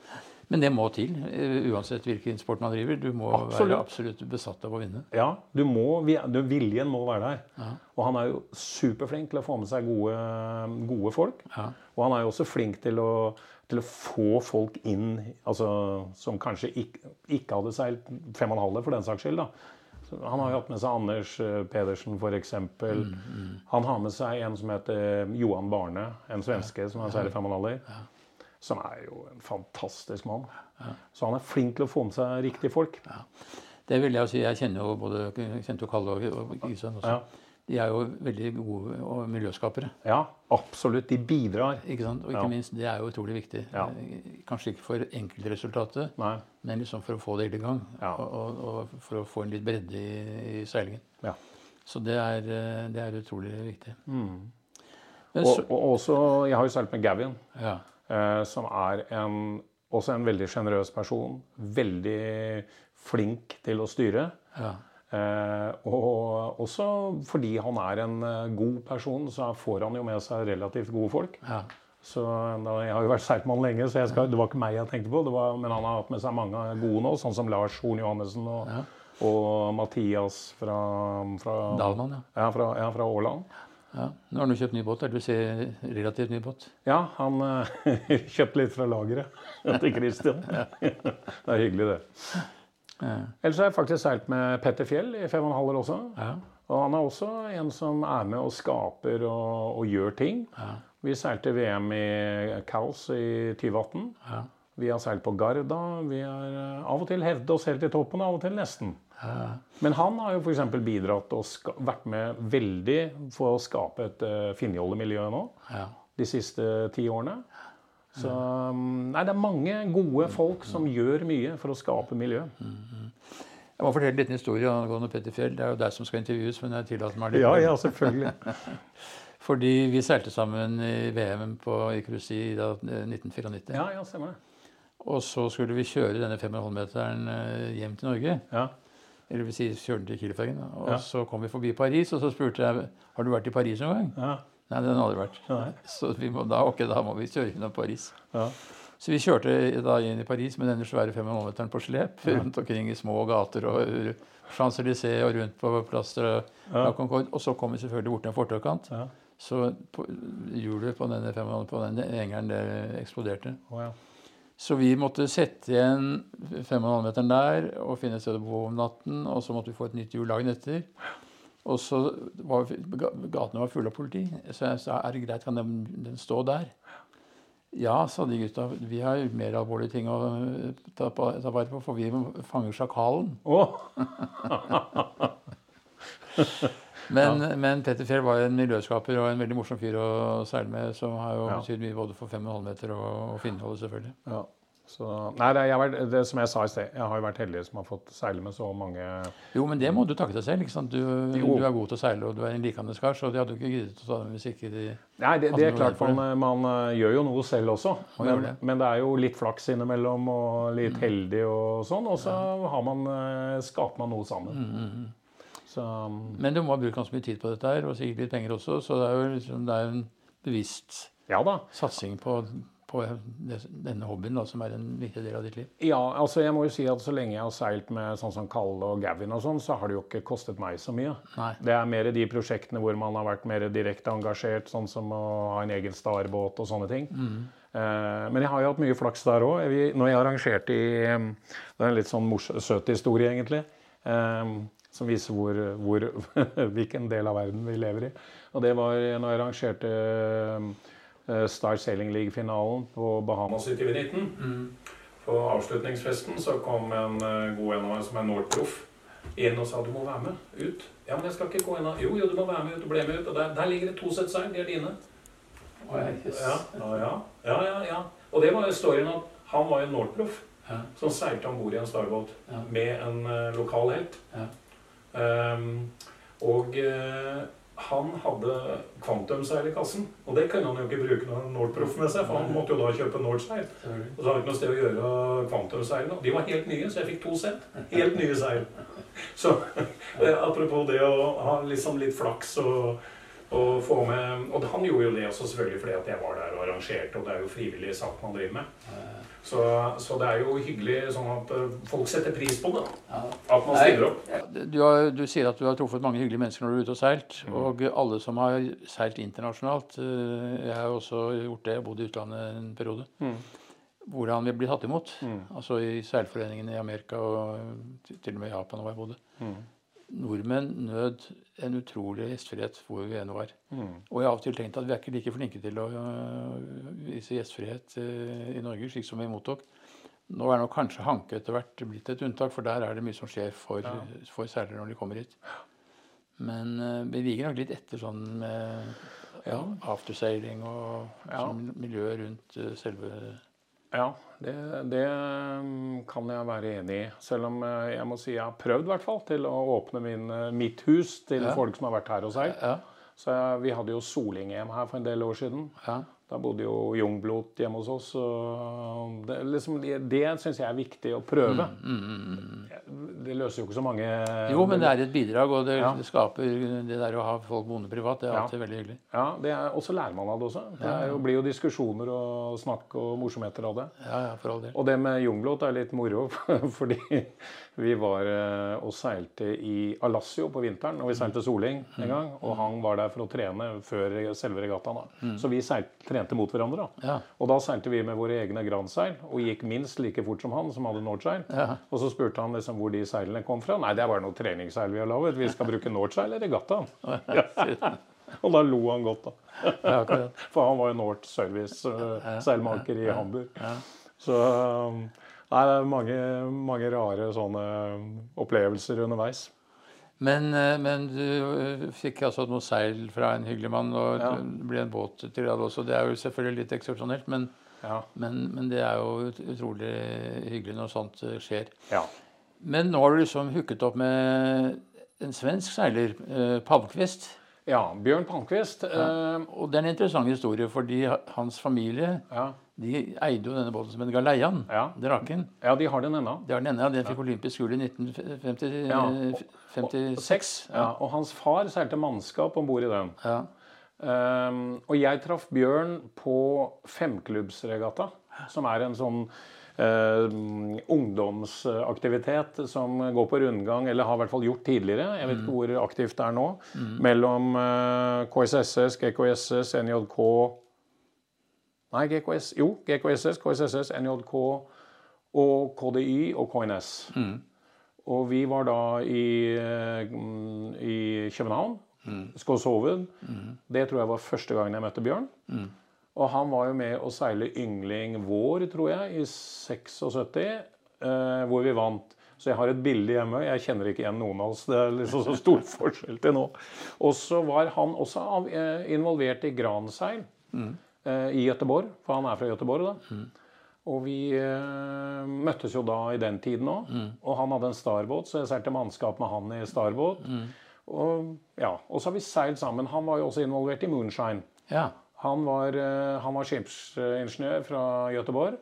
Men det må til, eh, uansett hvilken sport man driver. Du må Absolutt. være absolutt besatt av å vinne. Ja, du må, viljen må være der. Og han er jo superflink til å få med seg gode, gode folk. Ja. Og han er jo også flink til å, til å få folk inn altså, som kanskje ikke, ikke hadde seilt fem og en halv for den saks skyld. da. Han har jo hatt med seg Anders eh, Pedersen f.eks. Han har med seg en som heter Johan Barne, en svenske som har seilt fem og en halv. Som er jo en fantastisk mann. Så han er flink til å få med seg riktige folk. Det vil jeg si. Jeg kjenner jo både jeg jo Kalle og, Kristian også. Ja. De er jo veldig gode og miljøskapere. Ja, absolutt. De bidrar. Ikke sant? Og ikke Ja. minst, det er jo utrolig viktig. Ja. Kanskje ikke for enkeltresultatet, Nei. men liksom for å få det i gang. Ja. Og, og, for å få en litt bredde i, i seilingen. Ja. Så det er, eh, det er utrolig viktig. Men Og, og også, jeg har jo seilt med Gavin, ja. Eh, som er en, også en veldig sjenerøs person. Veldig flink til å styre. Ja. Eh, og også fordi han er en eh, god person, så får han jo med seg relativt gode folk. ja. Så Jeg har jo vært seilmann lenge, så skal, det var ikke meg jeg tenkte på. Det var, men han har hatt med seg mange gode nå, sånn som Lars Horn Johannessen og, og Mathias fra, fra, Dalman, ja. ja, fra, ja, fra Åland. Ja. Nå har han jo kjøpt ny båt. Du ser relativt ny båt. Ja, han eh, kjøpte litt fra lageret til Christian. det er hyggelig, det. Ja. Ellers har jeg faktisk seilt med Petter Fjell i fem og en halv år også. Ja. Og han er også en som er med og skaper og, og gjør ting. Vi seilte VM i Kaos i 2018. Vi har seilt på Garda. Vi har eh, av og til hevdet oss helt i toppen, av og til nesten. Men han har jo f.eks. bidratt og vært med veldig for å skape et uh, Finnjolle-miljø nå. Ja. de siste ti årene. Så um, nei, det er mange gode folk som gjør mye for å skape miljø. Jeg må fortelle en liten historie angående Petter Fjell. Det er jo deg som skal intervjues, men jeg tillater meg litt. Ja, ja, selvfølgelig. Fordi vi seilte sammen i VM på i cruise i eh, 1994. Ja, ja, stemmer det. Og så skulle vi kjøre denne 5,5-meteren hjem til Norge. Ja. Eller vil si kjøre den til Kielfergen. Og Ja. så kom vi forbi Paris, og så spurte jeg har du vært i Paris noen gang. Ja. Nei, den har aldri vært. Nei. Så vi må, da, okay, da må vi kjøre innom Paris. Ja. Så vi kjørte da inn i Paris med denne svære 5,5-meteren på slep. Rundt omkring i små gater og Champs-Élysées og rundt på Plaster til La Concorde. Og så kom vi selvfølgelig bort til en fortaukant. Ja. Så hjulet på denne, på den hengeren det eksploderte. Oh, ja. Så vi måtte sette igjen 5,5-meteren der og finne et sted å bo om natten. Og så måtte vi få et nytt hjul dagen etter. Og så var gatene var fulle av politi. Så jeg sa er det greit, kan den, den stå der? Ja, sa de gutta. Vi har mer alvorlige ting å eh, ta, på, ta vare på, for vi fanger sjakalen. Å, Men, men Petter Fjell var jo en miljøskaper og en veldig morsom fyr å seile med, som har jo Ja. betydd mye både for 5,5 meter og, og Finnholdet, selvfølgelig. ja. Så, nei, det, vært, det som jeg sa i sted, jeg har jo vært heldig som har fått seile med så mange Jo, men det må du takke deg selv. ikke sant? Du, du er god til å seile, og du er en likandes kar, så de hadde jo ikke giddet å ta dem hvis ikke de Nei, det, det er klart man, man eh, gjør jo noe selv også. Men, det. men det er jo litt flaks innimellom og litt Mm. heldig og sånn. Og så har man, eh, skaper man noe sammen. Mm, Så Men du må ha brukt ganske mye tid på dette her, og sikkert litt penger også, så det er jo liksom, det er en bevisst ja satsing på, på denne hobbyen, da, som er en viktig del av ditt liv. Ja, altså jeg må jo si at så lenge jeg har seilt med sånn som Kalle og Gavin og sånn, så har det jo ikke kostet meg så mye. Nei. Det er mer de prosjektene hvor man har vært mer direkte engasjert, sånn som å ha en egen starbåt og sånne ting. Eh, men jeg har jo hatt mye flaks der òg. Når jeg arrangerte i eh, Det er en litt sånn søt historie, egentlig. eh, som viser hvor, hvor, hvilken del av verden vi lever i. Og det var når jeg arrangerte eh, Star Sailing League-finalen på Bahamas i 2019. På avslutningsfesten så kom en eh, god en av meg som er Nordproff inn og sa du må være med ut. Ja, men jeg skal ikke gå inn. da. Jo, jo, du må være med ut. Og ble med ut. Og der, der ligger det to sett seil. De er dine. Ja, ja, ja. ja, ja, ja. Og det var jo storyen at han var jo Nordproff Ja. som seilte om bord i en starbåt Ja. med en uh, lokal helt. Ja. Ehm, og eh, han hadde kvantumseil i kassen. Og det kunne han jo ikke bruke når Nordproff med seg, for han måtte jo da kjøpe Nordseil. Og så hadde han ikke noe sted å gjøre kvantumseilene. De var helt nye, så jeg fikk to sett. Helt nye seil. Så eh, apropos det å ha liksom litt flaks og, og få med Og han gjorde jo det også selvfølgelig fordi at jeg var der og arrangerte, og det er jo frivillig sak man driver med. Så, så det er jo hyggelig sånn at eh, folk setter pris på det. Ja. At man stiller opp. Du, har, du sier at du har truffet mange hyggelige mennesker når du er ute og seilt. Og alle som har seilt internasjonalt eh, Jeg har også gjort det, jeg bodde i utlandet en periode. Hvordan vi blir tatt imot. Altså i seilforeningene i Amerika og til til og med i Japan hvor jeg bodde. Nordmenn nød en utrolig gjestfrihet hvor vi enn var. Og jeg har av og til tenkt at vi er ikke like flinke til å øh, vise gjestfrihet øh, i Norge, slik som vi mottok. Nå er nok kanskje Hanke etter hvert blitt et unntak, for der er det mye som skjer for, for seilere når de kommer hit. Men øh, vi viger nok litt etter sånn med ja, aftersailing og Ja. sånn miljøet rundt selve Ja, det, det mm, kan jeg være enig i. Selv om eh, jeg må si jeg har prøvd hvert fall, til å åpne min, eh, mitt hus til Ja. folk som har vært her hos seg. Ja. Så jeg, vi hadde jo soling-EM her for en del år siden. ja. Da bodde jo Jungblot hjemme hos oss. Og det, liksom, det, det syns jeg er viktig å prøve. Det løser jo ikke så mange Mm, Jo, men det er et bidrag, og det, Ja. det skaper det der å ha folk boende privat. Det er Ja. alltid veldig hyggelig. Ja, det er, Og så lærer man av det også. Det jo, blir jo diskusjoner og snakk og morsomheter av det. Ja, ja, for all del. Og det med Jungblot er litt moro, fordi vi var eh, og seilte i Alassio på vinteren. Og vi seilte Soling en gang, og han var der for å trene før selve regattaen. Så vi seilte, trente mot hverandre. da. Ja. Og da seilte vi med våre egne Grand-seil og gikk minst like fort som han, som hadde Nordseil. Ja. Og så spurte han liksom hvor de seilene kom fra. Nei, det er bare noe treningsseil vi har laget. Vi skal bruke Nordseil i regattaen. Ja. Og da lo han godt, da. For han var jo North Service-seilmaker i Hamburg. Så um, nei, det er mange, mange rare sånne opplevelser underveis. Men, eh, men du eh, fikk altså noe seil fra en hyggelig mann, og Ja. det ble en båt til deg også. Det er jo selvfølgelig litt eksepsjonelt, men, Ja. men, men det er jo utrolig hyggelig når sånt eh, skjer. ja. Men nå har du liksom hooket opp med en svensk seiler, eh, Palmqvist. ja Bjørn Palmquist. eh, Og det er en interessant historie, fordi hans familie ja. De eide jo denne båten som en Galeian, Ja. Draken. ja, de har den ennå. De har den ennå, ja. den fikk olympisk gull i Ja. 1956. Ja, og hans far seilte mannskap om bord i den. Ja. Um, og jeg traff Bjørn på femklubbsregatta, som er en sånn Uh, ungdomsaktivitet som går på rundgang, eller har i hvert fall gjort tidligere. Jeg vet ikke hvor aktivt det er nå. Mellom uh, KSSS, GKSS, NJK Nei, GKS, jo, GKSS, KSSS, NJK og KDY og KNS. Og vi var da i, eh, i København. Skåshoved. Det tror jeg var første gangen jeg møtte Bjørn. Og han var jo med å seile yngling vår, tror jeg, i 76, eh, hvor vi vant. Så jeg har et bilde hjemme. Jeg kjenner ikke igjen noen av oss. Det er liksom så stor forskjell til nå. Og så var han også eh, involvert i granseil eh, i Gøteborg, for han er fra Gøteborg. da. Og vi eh, møttes jo da i den tiden òg. Og han hadde en starbåt, så jeg seilte mannskap med han i starbåt. Og, ja, og så har vi seilt sammen. Han var jo også involvert i Moonshine. Ja. Han var, eh, han var skipsingeniør fra Gøteborg.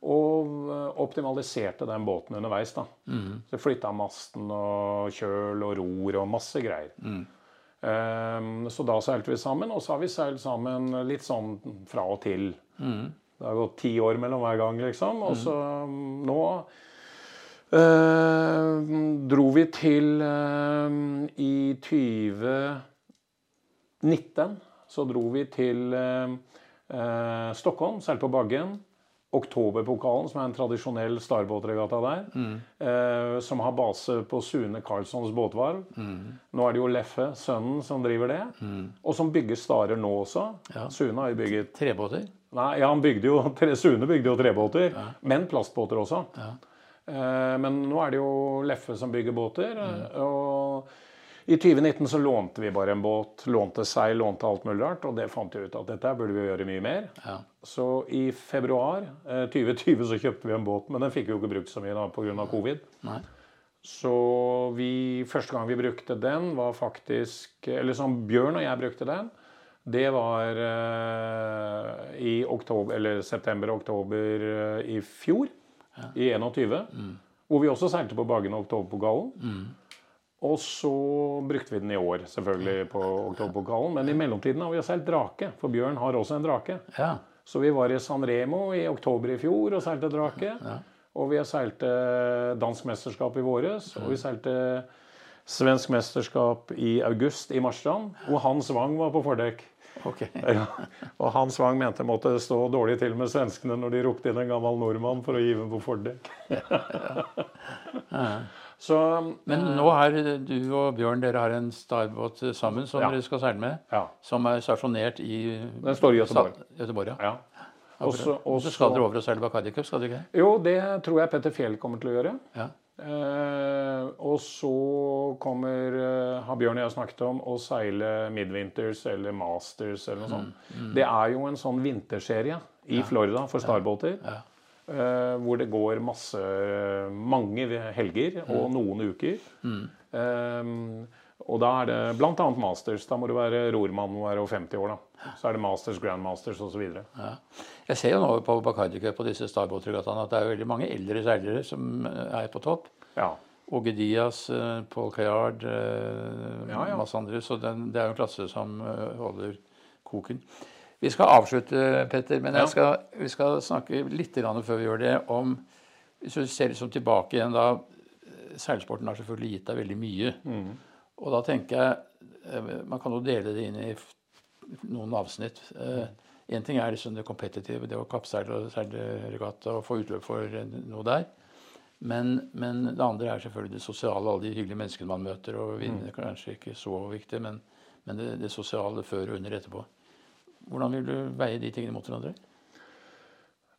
Og eh, optimaliserte den båten underveis. da. Så flytta masten og kjøl og ror og masse greier. Ehm, så da seilte vi sammen, og så har vi seilt sammen litt sånn fra og til. Det har gått ti år mellom hver gang, liksom. Og så mm, nå eh, dro vi til eh, I 2019 så dro vi til eh, Stockholm, seilte på Baggen. Oktoberpokalen, som er en tradisjonell starbåtregatta der. Eh, som har base på Sune Karlssons båtvarv. Nå er det jo Leffe, sønnen, som driver det. Og som bygger starer nå også. Ja. Sune har jo bygget Trebåter? Nei, ja, han bygde jo, Sune bygde jo trebåter, men plastbåter også. Eh, men nå er det jo Leffe som bygger båter. eh, Og i 2019 så lånte vi bare en båt. Lånte seil, lånte alt mulig rart. Og det fant vi ut at dette burde vi gjøre mye mer. Ja. Så i februar eh, 2020 så kjøpte vi en båt, men den fikk vi jo ikke brukt så mye da pga. covid. Nei. Så vi, første gang vi brukte den, var faktisk Eller som Bjørn og jeg brukte den, det var eh, i oktober, eller september-oktober eh, i fjor. I 21. Hvor vi også seilte på Baggen og Oktoberpokalen. Og så brukte vi den i år, selvfølgelig, på Oktoberpokalen. Men i mellomtiden har vi jo seilt drake, for Bjørn har også en drake. Ja. Så vi var i San Remo i oktober i fjor og seilte drake. Og vi har seilt eh, dansk mesterskap i våres. Og vi seilte svensk mesterskap i august i Marstrand. Og Hans Wang var på fordekk. Okay. Ja. Og Hans Wang mente måtte stå dårlig til med svenskene når de ropte inn en gammel nordmann for å gi dem på fordekk. Så Men nå har du og Bjørn dere har en starbåt sammen som Ja. dere skal seile med. ja. Som er stasjonert i Den står i Göteborg. Göteborg, ja. ja. Og så- og så skal dere over og seile Bacardi Cup, skal dere ikke? Jo, det tror jeg Petter Fjell kommer til å gjøre. Ja. Eh, og så kommer, eh, har Bjørn og jeg snakket om, å seile Midwinters eller Masters eller noe sånt. Det er jo en sånn vinterserie i Florida for starbåter. Ja. Eh, hvor det går masse, mange helger og noen uker. Eh, og da er det bl.a. Masters. Da må du være rormann og være over 50 år. da. Så er det Masters, Grandmasters osv. Ja. Jeg ser jo nå på Bacardi Cup og disse starbåtregattaene at det er veldig mange eldre seilere som eh, er på topp. Ja. Åge Diaz, eh, Paul Cayard, Ja, ja. masse andre. Så den, det er jo en klasse som holder koken. Vi skal avslutte, Petter, men skal, vi skal snakke litt før vi gjør det, om Hvis du ser liksom tilbake igjen da eh, Seilsporten har selvfølgelig gitt deg veldig mye. Mm. Og da tenker jeg eh, Man kan jo dele det inn i noen avsnitt. Én ting er liksom det competitive, det å kappseile og seile regatta og få utløp for eh, noe der. Men, men det andre er selvfølgelig det sosiale, alle de hyggelige menneskene man møter. Og vinner kanskje ikke så viktig, men, men det, det sosiale før og under etterpå. Hvordan vil du veie de tingene mot hverandre?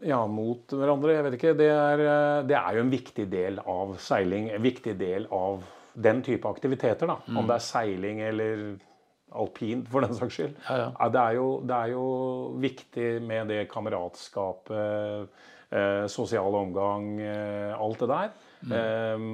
Ja, mot hverandre. Jeg vet ikke. Det er, eh, det er jo en viktig del av seiling. En viktig del av den type aktiviteter. da. Om det er seiling eller alpint, for den saks skyld. Ja, ja. det, er jo, det er jo viktig med det kameratskapet, eh, sosial omgang, eh, alt det der. Eh,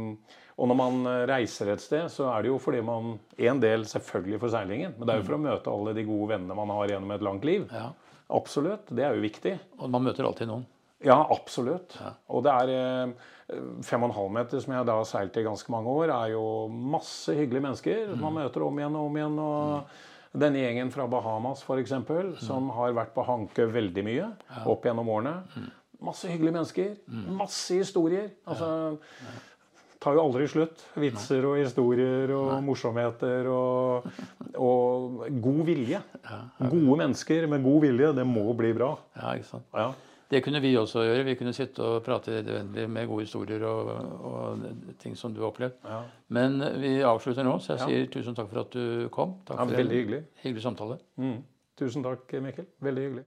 og når man reiser et sted, så er det jo fordi man En del selvfølgelig for seilingen, men det er jo for å møte alle de gode vennene man har gjennom et langt liv. Ja. Absolutt. Det er jo viktig. Og man møter alltid noen. Ja, absolutt. Og det er eh, fem og en halv meter, som jeg da har seilt i ganske mange år, er jo masse hyggelige mennesker mm. man møter om igjen og om igjen. og Denne gjengen fra Bahamas, f.eks., som har vært på Hankø veldig mye opp gjennom årene. Masse hyggelige mennesker. Masse historier. Altså, tar jo aldri slutt. Vitser og historier og morsomheter og, og god vilje. Gode mennesker med god vilje. Det må bli bra. Ja, ikke sant. Ja. Det kunne vi også gjøre. Vi kunne sitte og prate uendelig med gode historier og, og ting som du har opplevd. Ja. Men vi avslutter nå, så jeg sier tusen takk for at du kom. Takk Ja, for veldig hyggelig. hyggelig samtale. Mm. Tusen takk, Mikkel. Veldig hyggelig.